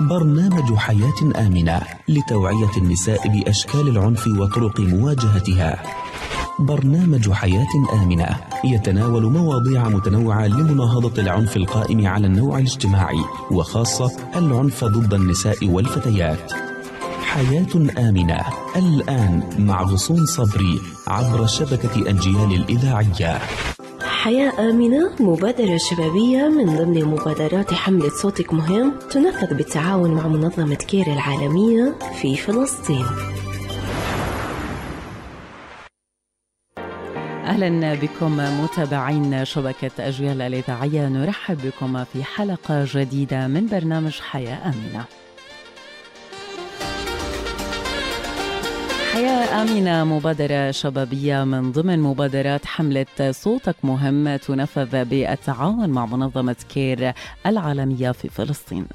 برنامج حياة آمنة لتوعية النساء بأشكال العنف وطرق مواجهتها. برنامج حياة آمنة يتناول مواضيع متنوعة لمناهضة العنف القائم على النوع الاجتماعي وخاصة العنف ضد النساء والفتيات. حياة آمنة الآن مع غصون صبري عبر شبكة أجيال الإذاعية. حياة آمنة مبادرة شبابية من ضمن مبادرات حملة صوتك مهم تنفذ بالتعاون مع منظمة كير العالمية في فلسطين. أهلا بكم متابعين شبكة أجيال الإذاعية نرحب بكم في حلقة جديدة من برنامج حياة آمنة. حياة آمنة مبادرة شبابية من ضمن مبادرات حملة صوتك مهم تنفذ بالتعاون مع منظمة كير العالمية في فلسطين.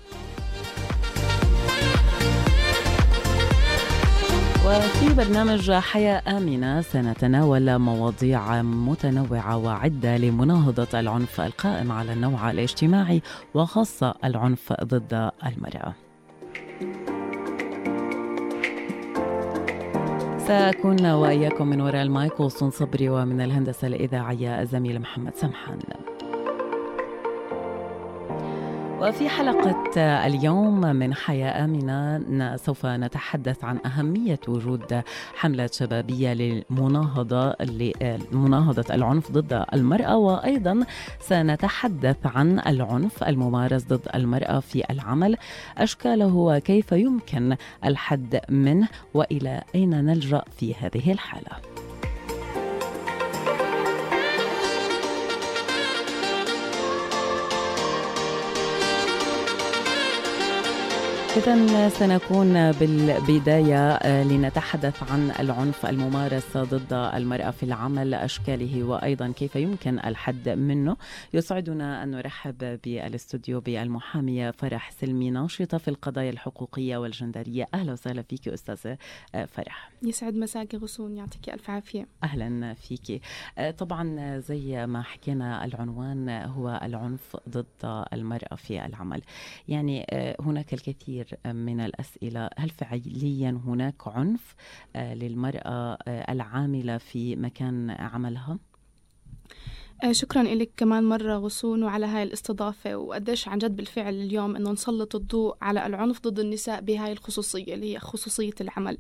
وفي برنامج حياة آمنة سنتناول مواضيع متنوعة وعدة لمناهضة العنف القائم على النوع الاجتماعي وخاصة العنف ضد المرأة. سأكون وإياكم من وراء المايك وصون صبري ومن الهندسة الإذاعية الزميل محمد سمحان. وفي حلقة اليوم من حياة آمنة سوف نتحدث عن أهمية وجود حملة شبابية للمناهضة لمناهضة العنف ضد المرأة وأيضا سنتحدث عن العنف الممارس ضد المرأة في العمل أشكاله وكيف يمكن الحد منه وإلى أين نلجأ في هذه الحالة. إذا سنكون بالبداية آه، لنتحدث عن العنف الممارس ضد المرأة في العمل أشكاله وأيضا كيف يمكن الحد منه. يسعدنا أن نرحب بالاستوديو بالمحامية فرح سلمي ناشطة في القضايا الحقوقية والجندرية. أهلا وسهلا فيك أستاذة آه، فرح. يسعد مساك غصون يعطيك ألف عافية. أهلا فيك. آه، طبعا زي ما حكينا العنوان هو العنف ضد المرأة في العمل. يعني هناك الكثير كثير من الأسئلة. هل فعليا هناك عنف آه، للمرأة آه، العاملة في مكان عملها؟ آه، شكرا لك كمان مرة غصون وعلى هاي الاستضافة وقديش عن جد بالفعل اليوم إنه نسلط الضوء على العنف ضد النساء بهاي الخصوصية اللي هي خصوصية العمل.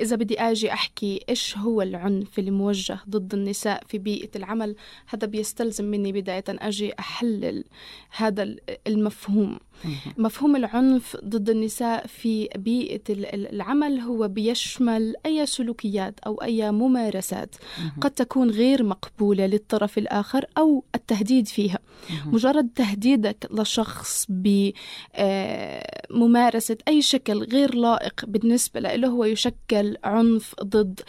إذا بدي أجي أحكي إيش هو العنف اللي موجه ضد النساء في بيئة العمل هذا بيستلزم مني بداية أجي أحلل هذا المفهوم. مفهوم العنف ضد النساء في بيئة العمل هو بيشمل أي سلوكيات أو أي ممارسات قد تكون غير مقبولة للطرف الآخر أو التهديد فيها. مجرد تهديدك لشخص بممارسة أي شكل غير لائق بالنسبة له هو يشكل عنف ضد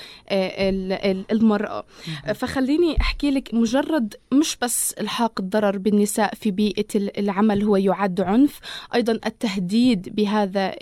المرأة. فخليني أحكي لك مجرد مش بس إلحاق الضرر بالنساء في بيئة العمل هو يعد عنف أيضا التهديد بهذا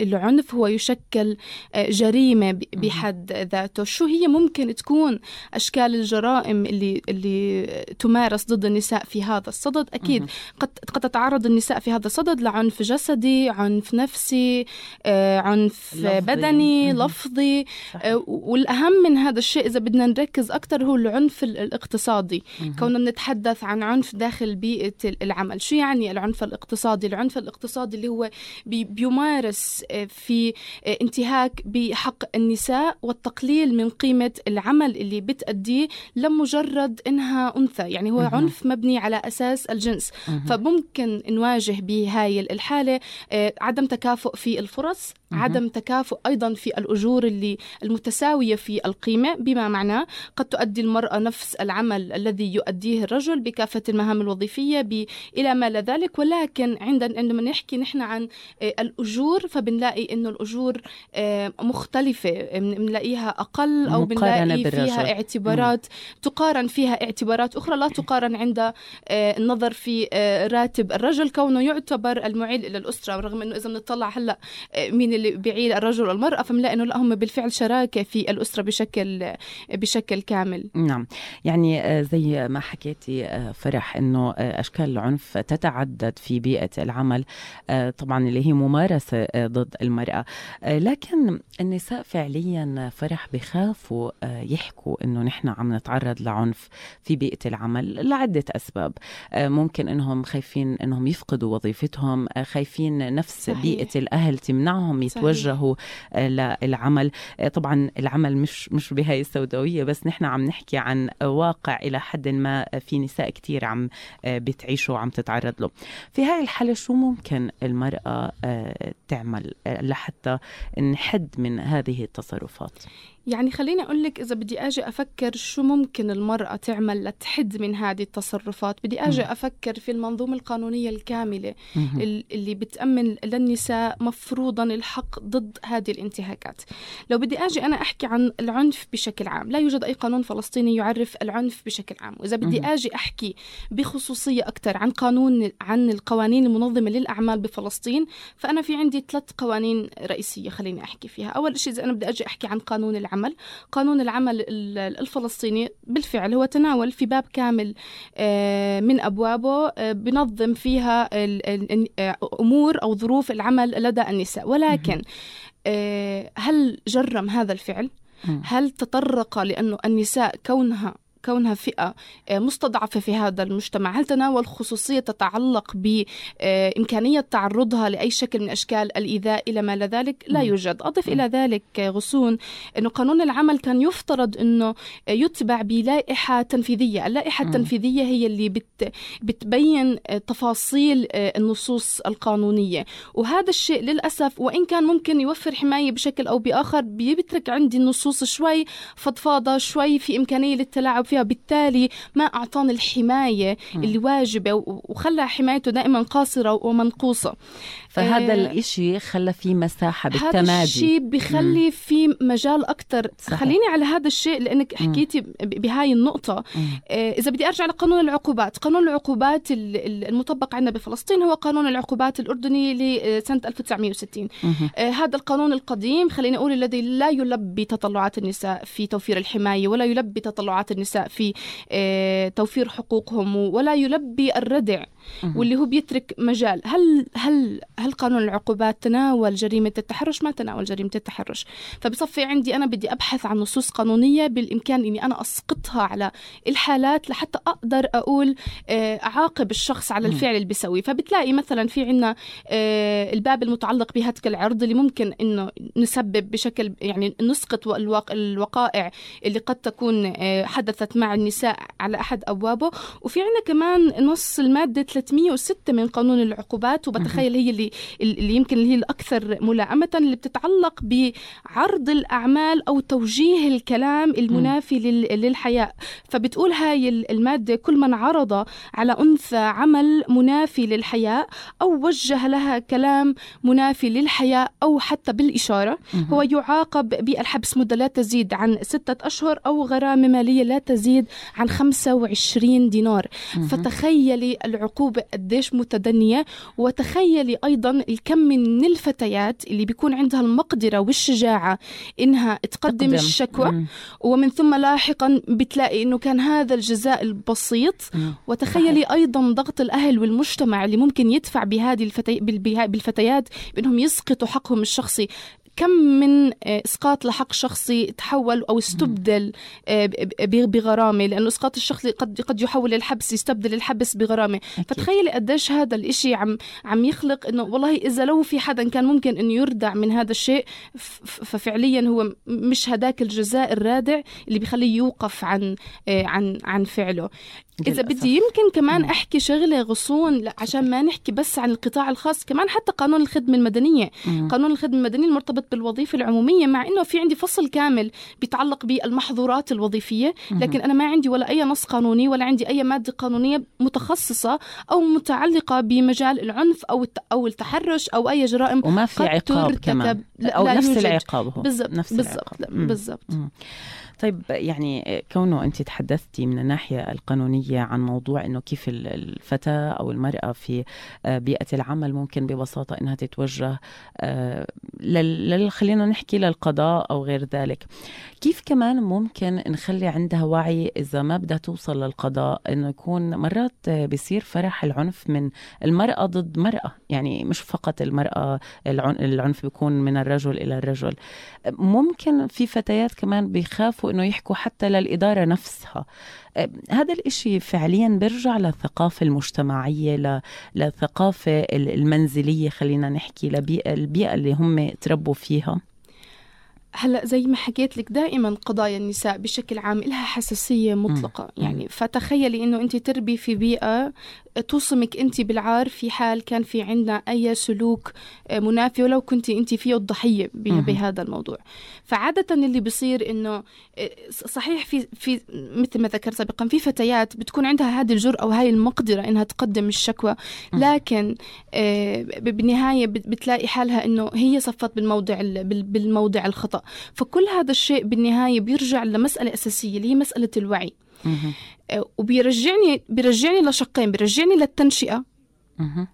العنف هو يشكل آه، جريمة بحد ذاته. شو هي ممكن تكون أشكال الجرائم اللي, اللي تمارس ضد النساء في هذا الصدد؟ أكيد قد, قد تتعرض النساء في هذا الصدد لعنف جسدي عنف نفسي آه، عنف لفظي. بدني لفظي. آه، والأهم من هذا الشيء إذا بدنا نركز أكثر هو العنف الاقتصادي. كوننا نتحدث عن عنف داخل بيئة العمل. شو يعني العنف الاقتصادي العنف الاقتصادي اللي هو بيمارس آه، في آه، انتهاك بحق النساء والتقليل من قيمة العمل اللي بتأديه لمجرد إنها أنثى. يعني هو عنف مبني على أساس الجنس. فممكن نواجه بهاي الحالة آه، عدم تكافؤ في الفرص عدم تكافؤ أيضا في الأجور اللي المتساوية في القيمة بما معناه قد تؤدي المرأة نفس العمل الذي يؤديه الرجل بكافة المهام الوظيفية إلى ما لا ذلك. ولكن عند عندما نحكي نحن عن آه، الأجور فبنلاقي إنه الأجور آه، مختلفة بنلاقيها أقل أو بنلاقي فيها اعتبارات. تقارن فيها اعتبارات أخرى. لا تقارن عند آه، النظر في راتب الرجل كونه يعتبر المعيل إلى الأسرة رغم أنه إذا بنطلع هلأ مين اللي بيعيل الرجل والمرأة فبنلاقي إنه لا هم بالفعل شراكة في الأسرة بشكل بشكل كامل. نعم. يعني آه، زي ما حكيتي آه، فرح إنه آه، أشكال العنف تتعدد في بيئة العمل طبعا اللي هي ممارسة ضد المرأة. لكن النساء فعليا فرح بخافوا يحكوا إنه نحن عم نتعرض لعنف في بيئة العمل لعدة أسباب. ممكن إنهم خايفين إنهم يفقدوا وظيفتهم خايفين نفس صحيح. بيئة الأهل تمنعهم يتوجهوا صحيح. للعمل طبعا العمل مش مش بهاي السوداوية بس نحن عم نحكي عن واقع إلى حد ما في نساء كثير عم بتعيشه وعم تتعرض له في هاي الحالة شو ممكن المرأة تعمل لحتى نحد من هذه التصرفات؟ يعني خليني أقول لك إذا بدي أجي أفكر شو ممكن المرأة تعمل لتحد من هذه التصرفات. بدي أجي أفكر في المنظومة القانونية الكاملة اللي بتأمن للنساء مفروضا الحق ضد هذه الانتهاكات. لو بدي أجي أنا أحكي عن العنف بشكل عام لا يوجد أي قانون فلسطيني يعرف العنف بشكل عام. وإذا بدي أجي أحكي بخصوصية أكثر عن قانون عن القوانين المنظمة للأعمال بفلسطين فأنا في عندي ثلاث قوانين رئيسية خليني أحكي فيها. أول شيء إذا أنا بدي أجي أحكي عن قانون العمل العمل قانون العمل الفلسطيني بالفعل هو تناول في باب كامل آه، من أبوابه آه، بنظم فيها آه، أمور أو ظروف العمل لدى النساء. ولكن هل جرم هذا الفعل؟ هل تطرق لأنه النساء كونها كونها فئة آه، مستضعفة في هذا المجتمع. هل تناول خصوصية تتعلق بإمكانية تعرضها لأي شكل من أشكال الإيذاء إلى ما ذلك؟ لا يوجد. أضف إلى ذلك غصون أنه قانون العمل كان يفترض أنه يتبع بلائحة تنفيذية. اللائحة التنفيذية هي اللي بت بتبين تفاصيل آه، النصوص القانونية. وهذا الشيء للأسف وإن كان ممكن يوفر حماية بشكل أو بآخر بيترك عندي النصوص شوي فضفاضة شوي في إمكانية للتلاعب فيها. بالتالي ما أعطانا الحماية اللي واجبة وخلى حمايته دائما قاصرة ومنقوصة. فهذا آه الإشي خلى في مساحة بالتمادي. هذا الشيء بخلي في مجال أكثر خليني على هذا الشيء لأنك حكيتي بهاي النقطة. آه إذا بدي أرجع لقانون العقوبات. قانون العقوبات المطبق عندنا بفلسطين هو قانون العقوبات الأردني لسنة 1960 آه هذا القانون القديم خليني أقول الذي لا يلبي تطلعات النساء في توفير الحماية ولا يلبي تطلعات النساء في آه توفير حقوقهم ولا يلبي الردع. واللي هو بيترك مجال. هل هل هل قانون العقوبات تناول جريمة التحرش؟ ما تناول جريمة التحرش. فبصفي عندي أنا بدي أبحث عن نصوص قانونية بالإمكان إني أنا أسقطها على الحالات لحتى أقدر أقول آه، أعاقب الشخص على الفعل اللي بيسويه. فبتلاقي مثلا في عنا آه، الباب المتعلق بهتك العرض اللي ممكن إنه نسبب بشكل يعني نسقط الوقائع اللي قد تكون آه، حدثت مع النساء على أحد أبوابه. وفي عنا كمان نص المادة 306 من قانون العقوبات وبتخيل هي اللي اللي يمكن اللي هي الأكثر ملائمة اللي بتتعلق بعرض الأعمال أو توجيه الكلام المنافي للحياء فبتقول هاي المادة كل من عرض على أنثى عمل منافي للحياء أو وجه لها كلام منافي للحياء أو حتى بالإشارة هو يعاقب بالحبس مدة لا تزيد عن ستة أشهر أو غرامة مالية لا تزيد عن 25 دينار. فتخيلي العقوبه قديش متدنية وتخيلي أيضا الكم من الفتيات اللي بيكون عندها المقدرة والشجاعة إنها تقدم تقدم. الشكوى مم. ومن ثم لاحقا بتلاقي إنه كان هذا الجزاء البسيط مم. وتخيلي أيضا ضغط الأهل والمجتمع اللي ممكن يدفع بهذه الفتي... بالفتيات بأنهم يسقطوا حقهم الشخصي كم من آه، إسقاط لحق شخصي تحول أو استبدل آه، بغرامة لأنه إسقاط الشخصي قد قد يحول الحبس يستبدل الحبس بغرامة. فتخيلي قديش هذا الإشي عم عم يخلق إنه والله إذا لو في حدا كان ممكن إنه يردع من هذا الشيء ففعليا هو مش هداك الجزاء الرادع اللي بيخليه يوقف عن آه، عن عن فعله. إذا بدي يمكن كمان أحكي شغلة غصون عشان ما نحكي بس عن القطاع الخاص كمان حتى قانون الخدمة المدنية. مم. قانون الخدمة المدنية المرتبط بالوظيفة العمومية مع إنه في عندي فصل كامل بيتعلق بالمحظورات الوظيفية لكن أنا ما عندي ولا أي نص قانوني ولا عندي أي مادة قانونية متخصصة أو متعلقة بمجال العنف أو أو التحرش أو أي جرائم وما في عقاب كمان. أو لا نفس العقاب هو. بالضبط نفس بالضبط بالضبط. طيب يعني كونه أنت تحدثتي من الناحيه القانونية مجتمعية عن موضوع أنه كيف الفتاة أو المرأة في آه، بيئة العمل ممكن ببساطة أنها تتوجه آه، لل خلينا نحكي للقضاء أو غير ذلك. كيف كمان ممكن نخلي عندها وعي إذا ما بدها توصل للقضاء؟ أنه يكون مرات بيصير فرح العنف من المرأة ضد مرأة. يعني مش فقط المرأة العنف بيكون من الرجل إلى الرجل. ممكن في فتيات كمان بيخافوا أنه يحكوا حتى للإدارة نفسها. هذا الإشي فعليا بيرجع للثقافة المجتمعية للثقافة المنزلية خلينا نحكي لبيئة البيئة اللي هم تربوا فيها. هلا زي ما حكيت لك دائما قضايا النساء بشكل عام لها حساسية مطلقة. م. يعني فتخيلي إنه أنت تربي في بيئة توصمك أنت بالعار في حال كان في عندنا أي سلوك آه، منافي ولو كنت أنت فيه الضحية بهذا الموضوع. فعادة اللي بيصير إنه آه، صحيح في في مثل ما ذكرت سابقا في فتيات بتكون عندها هذه الجرأة وهي المقدرة إنها تقدم الشكوى لكن آه، بالنهاية بتلاقي حالها إنه هي صفت بالموضع بالموضع الخطأ. فكل هذا الشيء بالنهاية بيرجع لمسألة أساسية اللي هي مسألة الوعي. آه، وبيرجعني بيرجعني لشقين بيرجعني للتنشئة.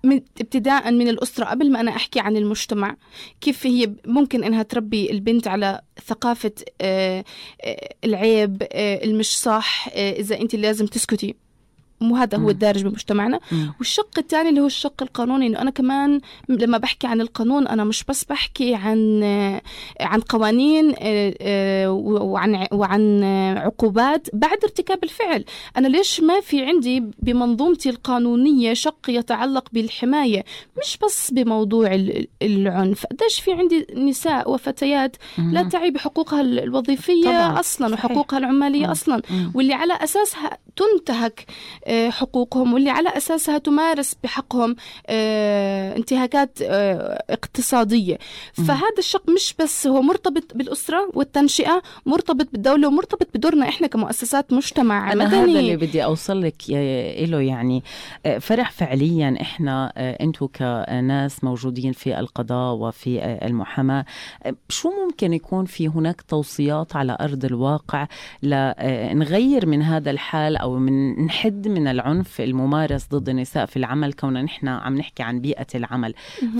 من ابتداء من الأسرة قبل ما أنا أحكي عن المجتمع. كيف هي ممكن إنها تربي البنت على ثقافة آه، آه، العيب المش صح إذا أنت لازم تسكتي. مو هذا هو الدارج بمجتمعنا. والشق الثاني اللي هو الشق القانوني إنه أنا كمان لما بحكي عن القانون أنا مش بس بحكي عن عن قوانين آه، آه، وعن وعن عقوبات بعد ارتكاب الفعل أنا ليش ما في عندي بمنظومتي القانونية شق يتعلق بالحماية مش بس بموضوع العنف قديش في عندي نساء وفتيات. لا تعي بحقوقها الوظيفية طبعا. أصلا. وحقوقها العمالية. أصلا. واللي على أساسها تنتهك حقوقهم واللي على أساسها تمارس بحقهم آه، انتهاكات آه، اقتصادية. فهذا الشق مش بس هو مرتبط بالأسرة والتنشئة مرتبط بالدولة ومرتبط بدورنا إحنا كمؤسسات مجتمع أنا مدني. هذا اللي بدي أوصل لك له يعني. فرح فعليا إحنا أنتم كناس موجودين في القضاء وفي المحاماة. شو ممكن يكون في هناك توصيات على أرض الواقع لنغير من هذا الحال أو من نحد من العنف الممارس ضد النساء في العمل كوننا نحن عم نحكي عن بيئة العمل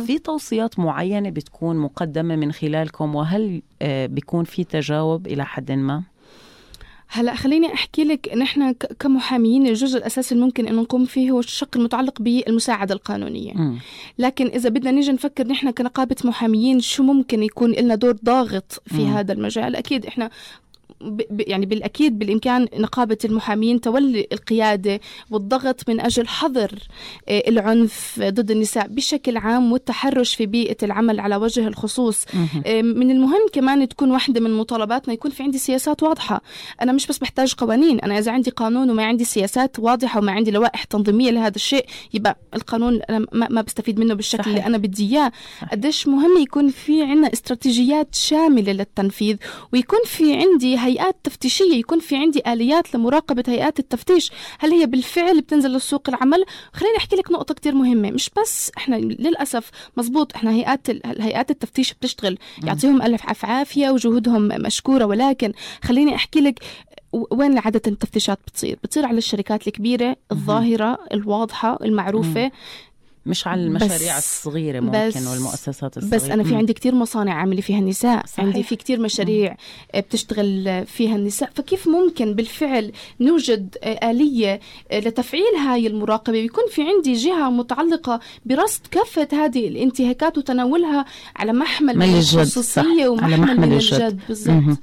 في توصيات معينة بتكون مقدمة من خلالكم وهل آه، بيكون في تجاوب إلى حد ما؟ هلا خليني أحكي لك نحن كمحاميين الجزء الأساسي اللي ممكن إنه نقوم فيه هو الشق المتعلق بالمساعدة القانونية م. لكن إذا بدنا نيجي نفكر نحن كنقابة محاميين شو ممكن يكون لنا دور ضاغط في م. هذا المجال أكيد إحنا يعني بالأكيد بالإمكان نقابة المحامين تولي القيادة والضغط من أجل حظر آه، العنف ضد النساء بشكل عام والتحرش في بيئة العمل على وجه الخصوص. آه، من المهم كمان تكون واحدة من مطالباتنا يكون في عندي سياسات واضحة. أنا مش بس بحتاج قوانين أنا إذا عندي قانون وما عندي سياسات واضحة وما عندي لوائح تنظيمية لهذا الشيء يبقى القانون أنا ما بستفيد منه بالشكل صحيح. اللي أنا بدي إياه. قديش مهم يكون في عندنا استراتيجيات شاملة للتنفيذ ويكون في عندي هيئات تفتيشية يكون في عندي آليات لمراقبة هيئات التفتيش. هل هي بالفعل بتنزل لسوق العمل؟ خليني أحكي لك نقطة كتير مهمة. مش بس إحنا للأسف مزبوط إحنا هيئات هيئات التفتيش بتشتغل. يعطيهم ألف عافية وجهودهم مشكورة ولكن خليني أحكي لك وين عادة التفتيشات بتصير؟ بتصير على الشركات الكبيرة الظاهرة الواضحة المعروفة. مش على المشاريع الصغيرة ممكن بس والمؤسسات الصغيرة. بس أنا في عندي كتير مصانع عاملة فيها النساء. صحيح. عندي في كتير مشاريع مم. بتشتغل فيها النساء. فكيف ممكن بالفعل نوجد آلية لتفعيل هاي المراقبة؟ بيكون في عندي جهة متعلقة برصد كافة هذه الانتهاكات وتناولها على محمل من الخصوصية ومحمل على محمل من الجد, الجد بالضبط.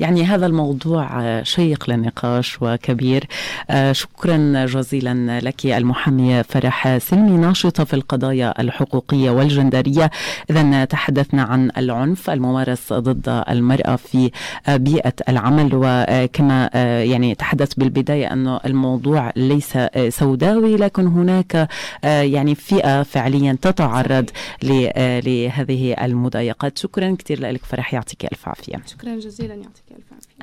يعني هذا الموضوع شيق للنقاش وكبير. آه، شكرا جزيلا لك المحامية فرح سلمي ناشطة في القضايا الحقوقية والجندرية. إذا تحدثنا عن العنف الممارس ضد المرأة في بيئة العمل. وكما يعني تحدث بالبداية أنه الموضوع ليس سوداوي لكن هناك يعني فئة فعليا تتعرض لهذه المضايقات. شكرا كثير لك فرح يعطيك ألف عافية. شكرا جزيلا يعطيك ألف عافية.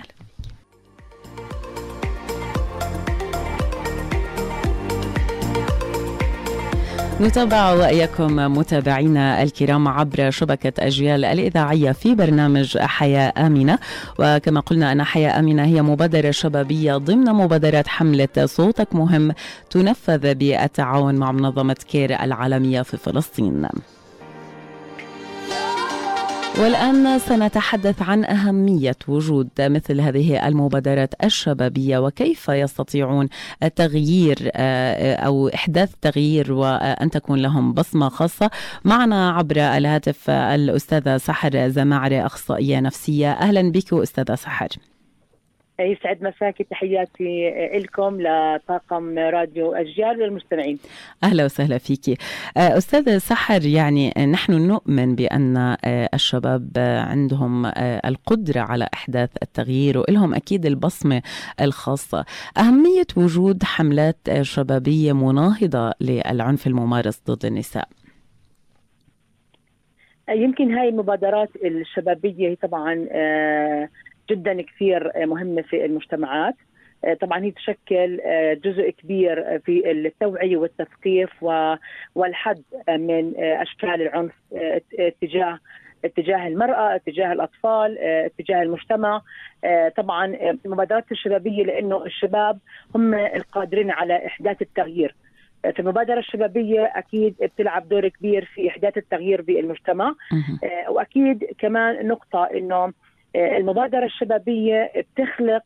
نتابع وإياكم متابعينا الكرام عبر شبكة أجيال الإذاعية في برنامج حياة آمنة. وكما قلنا أن حياة آمنة هي مبادرة شبابية ضمن مبادرات حملة صوتك مهم تنفذ بالتعاون مع منظمة كير العالمية في فلسطين. والآن سنتحدث عن أهمية وجود مثل هذه المبادرات الشبابية وكيف يستطيعون تغيير آه، أو إحداث تغيير وأن تكون لهم بصمة خاصة. معنا عبر الهاتف الأستاذة سحر زماعري أخصائية نفسية. أهلا بك أستاذة سحر. يسعد مساكي تحياتي لكم لطاقم راديو أجيال والمستمعين. أهلا وسهلا فيك أستاذ سحر يعني نحن نؤمن بأن الشباب عندهم القدرة على إحداث التغيير ولهم أكيد البصمة الخاصة. أهمية وجود حملات شبابية مناهضة للعنف الممارس ضد النساء. يمكن هاي المبادرات الشبابية هي طبعا جدا كثير مهمة في المجتمعات. طبعا هي تشكل جزء كبير في التوعية والتثقيف والحد من أشكال العنف تجاه اتجاه المرأة اتجاه الأطفال اتجاه المجتمع. طبعا المبادرات الشبابية لأنه الشباب هم القادرين على إحداث التغيير. في المبادرة الشبابية أكيد بتلعب دور كبير في إحداث التغيير بالمجتمع. وأكيد كمان نقطة أنه المبادرة الشبابية بتخلق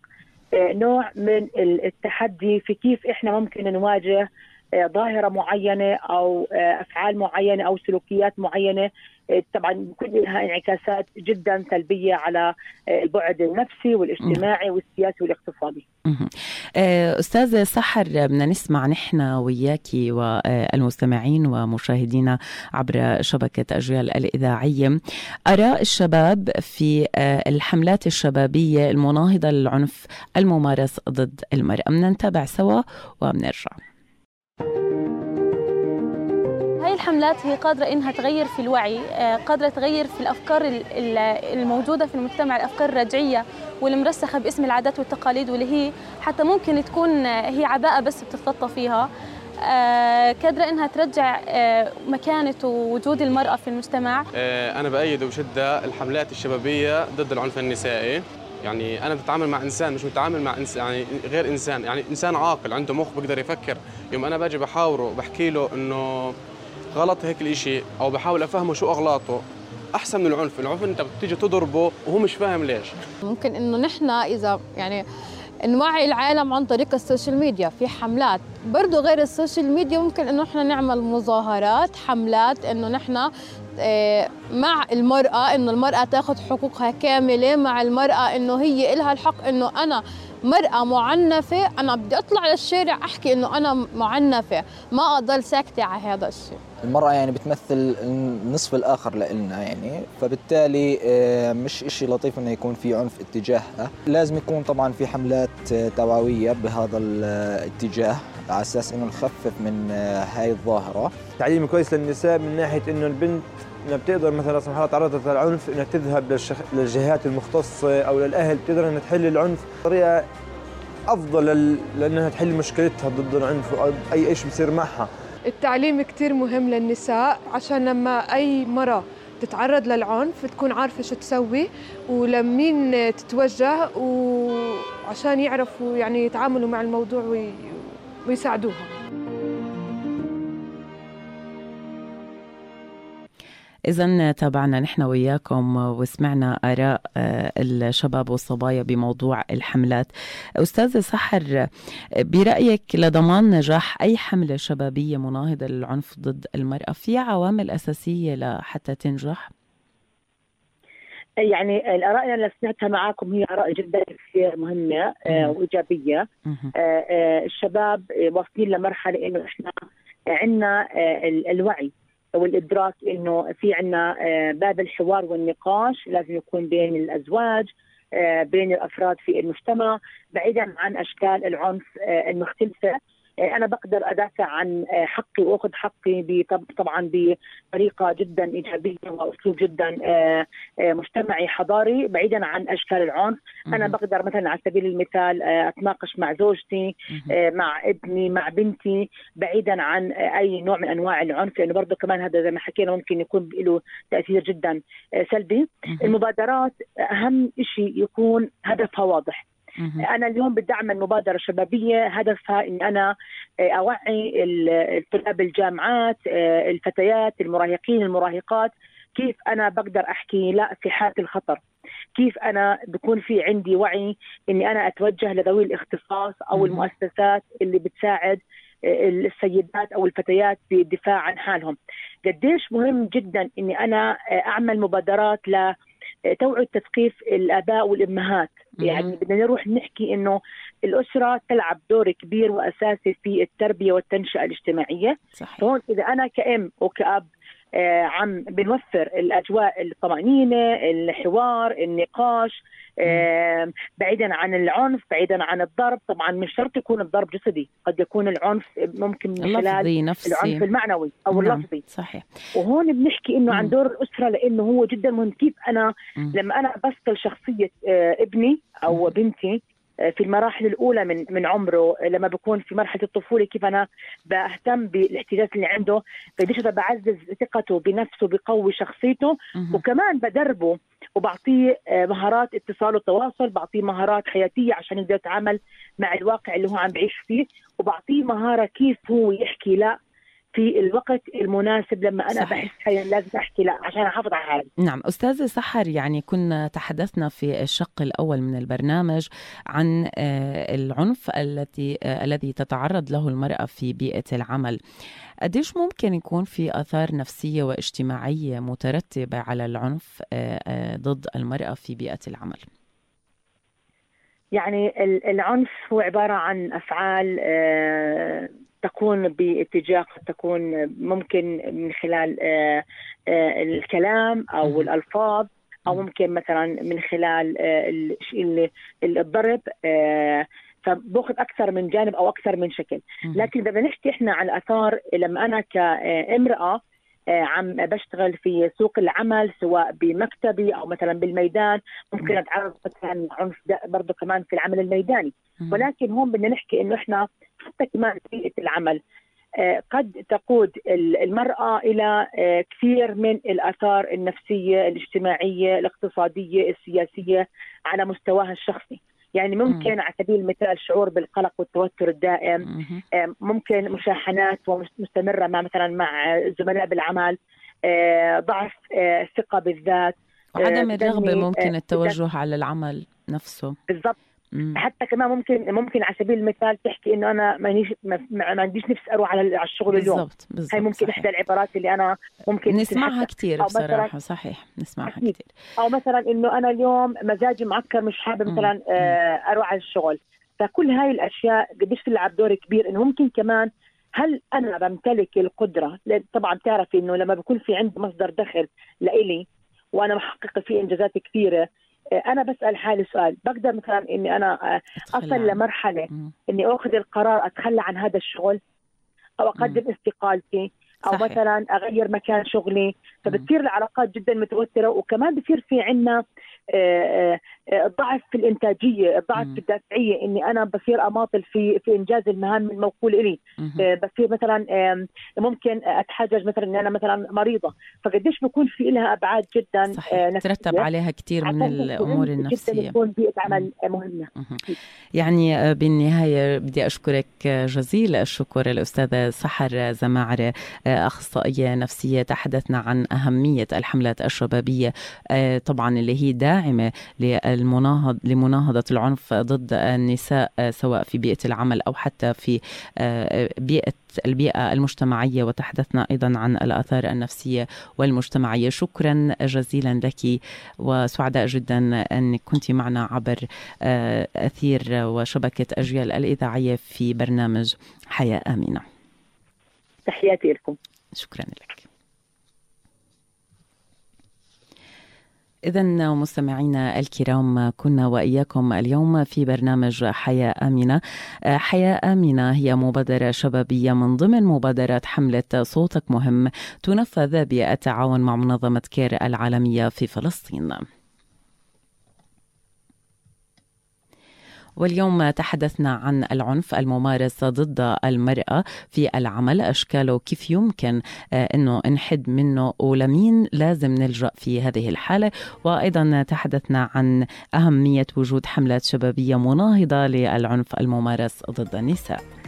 نوع من التحدي في كيف إحنا ممكن نواجه ظاهرة معينة أو أفعال معينة أو سلوكيات معينة طبعا بكون لها انعكاسات جدا سلبية على البعد النفسي والاجتماعي والسياسي والاقتصادي. أستاذ سحر بدنا نسمع نحن وياكي والمستمعين ومشاهدينا عبر شبكة أجيال الإذاعية أراء الشباب في الحملات الشبابية المناهضة للعنف الممارس ضد المرأة. بدنا نتابع سوا وبنرجع. الحملات هي قادرة إنها تغير في الوعي قادرة تغير في الأفكار الموجودة في المجتمع الأفكار الرجعية والمرسخة باسم العادات والتقاليد واللي هي حتى ممكن تكون هي عباءة بس بتتغطى فيها. قادرة إنها ترجع مكانة ووجود المرأة في المجتمع. أنا بأيد وبشدة الحملات الشبابية ضد العنف النسائي. يعني أنا بتعامل مع إنسان مش متعامل مع انسان يعني غير إنسان يعني إنسان عاقل عنده مخ بيقدر يفكر. يوم أنا باجي بحاوره بحكي له إنه غلط هيك الإشي أو بحاول أفهمه شو أغلاطه. أحسن من العنف العنف إنت بتيجي تضربه وهو مش فاهم ليش. ممكن إنه نحن إذا يعني نوعي العالم عن طريق ال social media في حملات. برضه غير ال social media ممكن إنه إحنا نعمل مظاهرات حملات إنه نحن مع المرأة إنه المرأة تاخذ حقوقها كاملة مع المرأة إنه هي إلها الحق إنه أنا مرأة معنفة أنا بدي أطلع للشارع أحكي إنه أنا معنفة. ما أضل ساكتة على هذا الشيء. المرأة يعني بتمثل النصف الآخر لإلنا يعني فبالتالي مش إشي لطيف إنه يكون في عنف اتجاهها لازم يكون طبعا في حملات توعوية بهذا الاتجاه على أساس إنه نخفف من هاي الظاهرة تعليم كويس للنساء من ناحية إنه البنت إنها بتقدر مثلا سبحان الله تعرضت للعنف إنها تذهب للشخ... للجهات المختصة أو للأهل بتقدر إنها تحل العنف بطريقة أفضل. لأنها تحل مشكلتها ضد العنف أو اي شيء بصير معها التعليم كثير مهم للنساء عشان لما أي مرة تتعرض للعنف تكون عارفة شو تسوي ولمين تتوجه وعشان يعرفوا يعني يتعاملوا مع الموضوع وي... ويساعدوها إذا تابعنا نحن وياكم وسمعنا آراء الشباب والصبايا بموضوع الحملات. أستاذ سحر برأيك لضمان نجاح أي حملة شبابية مناهضة للعنف ضد المرأة في عوامل أساسية لحتى تنجح؟ يعني الآراء اللي سمعتها معاكم هي آراء جدا كثير مهمة آه وإيجابية آه آه الشباب واصلين لمرحلة إنه إحنا عندنا الوعي والإدراك إنه في عندنا باب الحوار والنقاش لازم يكون بين الأزواج بين الأفراد في المجتمع بعيدا عن أشكال العنف المختلفة. آه، أنا بقدر أدافع عن آه، حقي وأخذ حقي طبعا بطريقة جدا إيجابية وأسلوب جدا آه، مجتمعي حضاري بعيدا عن أشكال العنف. أنا بقدر مثلا على سبيل المثال أتناقش مع زوجتي مع ابني مع بنتي بعيدا عن أي نوع من أنواع العنف لأنه برضه كمان هذا زي ما حكينا ممكن يكون له تأثير جدا سلبي. المبادرات أهم شيء يكون هدفها واضح. أنا اليوم بدي اعمل مبادره شبابيه هدفها إني أنا آه، أوعي طلاب الجامعات آه، الفتيات المراهقين المراهقات كيف أنا بقدر أحكي لا في حالة الخطر؟ كيف أنا بكون في عندي وعي إني أنا أتوجه لذوي الاختصاص أو المؤسسات اللي بتساعد آه، السيدات أو الفتيات في الدفاع عن حالهم؟ قديش مهم جدا إني أنا أعمل مبادرات ل توعية تثقيف الآباء والأمهات. يعني بدنا نروح نحكي إنه الأسرة تلعب دور كبير وأساسي في التربية والتنشئة الاجتماعية. صحيح. هون إذا أنا كأم وكأب عم بنوفر الأجواء الطمأنينة الحوار النقاش آه، بعيدا عن العنف بعيدا عن الضرب. طبعا مش شرط يكون الضرب جسدي قد يكون العنف ممكن من خلال نفسي. العنف المعنوي أو نعم، اللفظي. صحيح. وهون بنحكي إنه عن. دور الأسرة لأنه هو جدا مهم. كيف أنا. لما أنا بثقل شخصية آه، ابني أو بنتي آه، في المراحل الأولى من من عمره لما بكون في مرحلة الطفولة كيف أنا بهتم بالاحتياجات اللي عنده قديش أنا بعزز ثقته بنفسه بقوي شخصيته. وكمان بدربه وبعطيه آه، مهارات اتصال وتواصل بعطيه مهارات حياتية عشان يقدر يتعامل مع الواقع اللي هو عم بعيش فيه وبعطيه مهارة كيف هو يحكي لا في الوقت المناسب لما أنا صحيح. بحس حي- لازم أحكي لا عشان أحافظ على حالي. نعم أستاذة سحر يعني كنا تحدثنا في الشق الأول من البرنامج عن آه، العنف التي آه، الذي تتعرض له المرأة في بيئة العمل. قديش ممكن يكون في آثار نفسية واجتماعية مترتبة على العنف آه، ضد المرأة في بيئة العمل؟ يعني ال- العنف هو عبارة عن أفعال تكون باتجاه قد تكون ممكن من خلال آه، آه، الكلام أو الألفاظ أو ممكن مثلا من خلال آه، ال- ال- ال- الضرب فبأخذ أكثر من جانب أو أكثر من شكل. لكن إذا بدنا نحكي إحنا عن الاثار لما أنا كامرأة عم بشتغل في سوق العمل سواء بمكتبي أو مثلا بالميدان. ممكن أتعرض مثلا عنف برضه كمان في العمل الميداني. ولكن هون بدنا نحكي إنه إحنا حتى كمان بيئة العمل آه، قد تقود ال- المرأة إلى آه، كثير من الآثار النفسية الاجتماعية الاقتصادية السياسية على مستواها الشخصي. يعني ممكن على سبيل المثال شعور بالقلق والتوتر الدائم آه، ممكن مشاحنات مستمره مع مثلا مع الزملاء بالعمل آه، ضعف آه، الثقه بالذات وعدم آه، الرغبة ممكن آه، التوجه على العمل نفسه. بالضبط. حتى كمان ممكن ممكن على سبيل المثال تحكي إنه أنا مانيش ما, ما عنديش نفس أروح على الشغل اليوم. بالضبط بالضبط هاي ممكن. إحدى العبارات اللي أنا ممكن نسمعها. كثير بصراحة صحيح نسمعها أكيد. كثير أو مثلا إنه أنا اليوم مزاجي معكر مش حابب مثلا آه، أروح على الشغل. فكل هاي الأشياء قديش تلعب دور كبير. إنه ممكن كمان هل أنا بمتلك القدرة؟ طبعا بتعرفي إنه لما بكون في عندي مصدر دخل لإلي وأنا محققه فيه إنجازات كثيرة أنا بسأل حالي سؤال بقدر مثلا إني أنا آه، أصل. لمرحلة. إني آخذ القرار أتخلى عن هذا الشغل أو أقدم استقالتي أو صحيح. مثلا أغير مكان شغلي فبتصير العلاقات جدا متوترة وكمان بصير في عندنا ضعف في الإنتاجية، ضعف في الدافعية إني أنا بصير أماطل في في إنجاز المهام الموكول إلي، آه، بصير مثلا ممكن أتحجج مثلا إن أنا مثلا مريضة، فقديش بكون في لها أبعاد جدا آه، نفسية. ترتب عليها كثير من الأمور جداً النفسية. يكون بيئه عمل مهمه يعني آه، بالنهاية بدي أشكرك آه، جزيل الشكر الأستاذة سحر زماعرة آه، أخصائية نفسية تحدثنا عن أهمية الحملات الشبابية آه، طبعا اللي هي داعمة للمناهض لمناهضة العنف ضد النساء آه، سواء في بيئة العمل أو حتى في آه، بيئة البيئة المجتمعية. وتحدثنا أيضا عن الآثار النفسية والمجتمعية. شكرا جزيلا لك وسعداء جدا أنك كنت معنا عبر أثير وشبكة أجيال الإذاعية في برنامج حياة آمنة. تحياتي لكم. شكرا لك. إذا مستمعينا الكرام كنا وإياكم اليوم في برنامج حياة آمنة. حياة آمنة هي مبادرة شبابية من ضمن مبادرات حملة صوتك مهم تنفذ بالتعاون مع منظمة كير العالمية في فلسطين. واليوم تحدثنا عن العنف الممارس ضد المرأة في العمل. أشكاله كيف يمكن آه، أنه نحد منه ولمين لازم نلجأ في هذه الحالة. وأيضا تحدثنا عن أهمية وجود حملات شبابية مناهضة للعنف الممارس ضد النساء.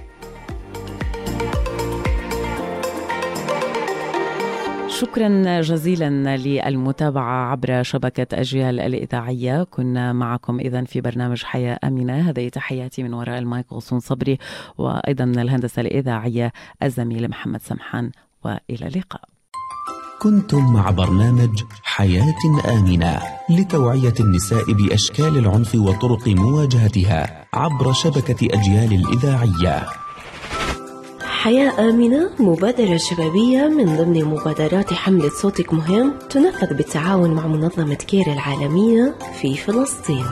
شكرا جزيلا للمتابعة عبر شبكة أجيال الإذاعية. كنا معكم إذا في برنامج حياة أمنة. هذه تحياتي من وراء المايك غصون صبري وأيضا من الهندسة الإذاعية الزميل محمد سمحان وإلى اللقاء. كنتم مع برنامج حياة آمنة لتوعية النساء بأشكال العنف وطرق مواجهتها عبر شبكة أجيال الإذاعية. حياة آمنة مبادرة شبابية من ضمن مبادرات حملة صوتك مهم تنفذ بالتعاون مع منظمة كير العالمية في فلسطين.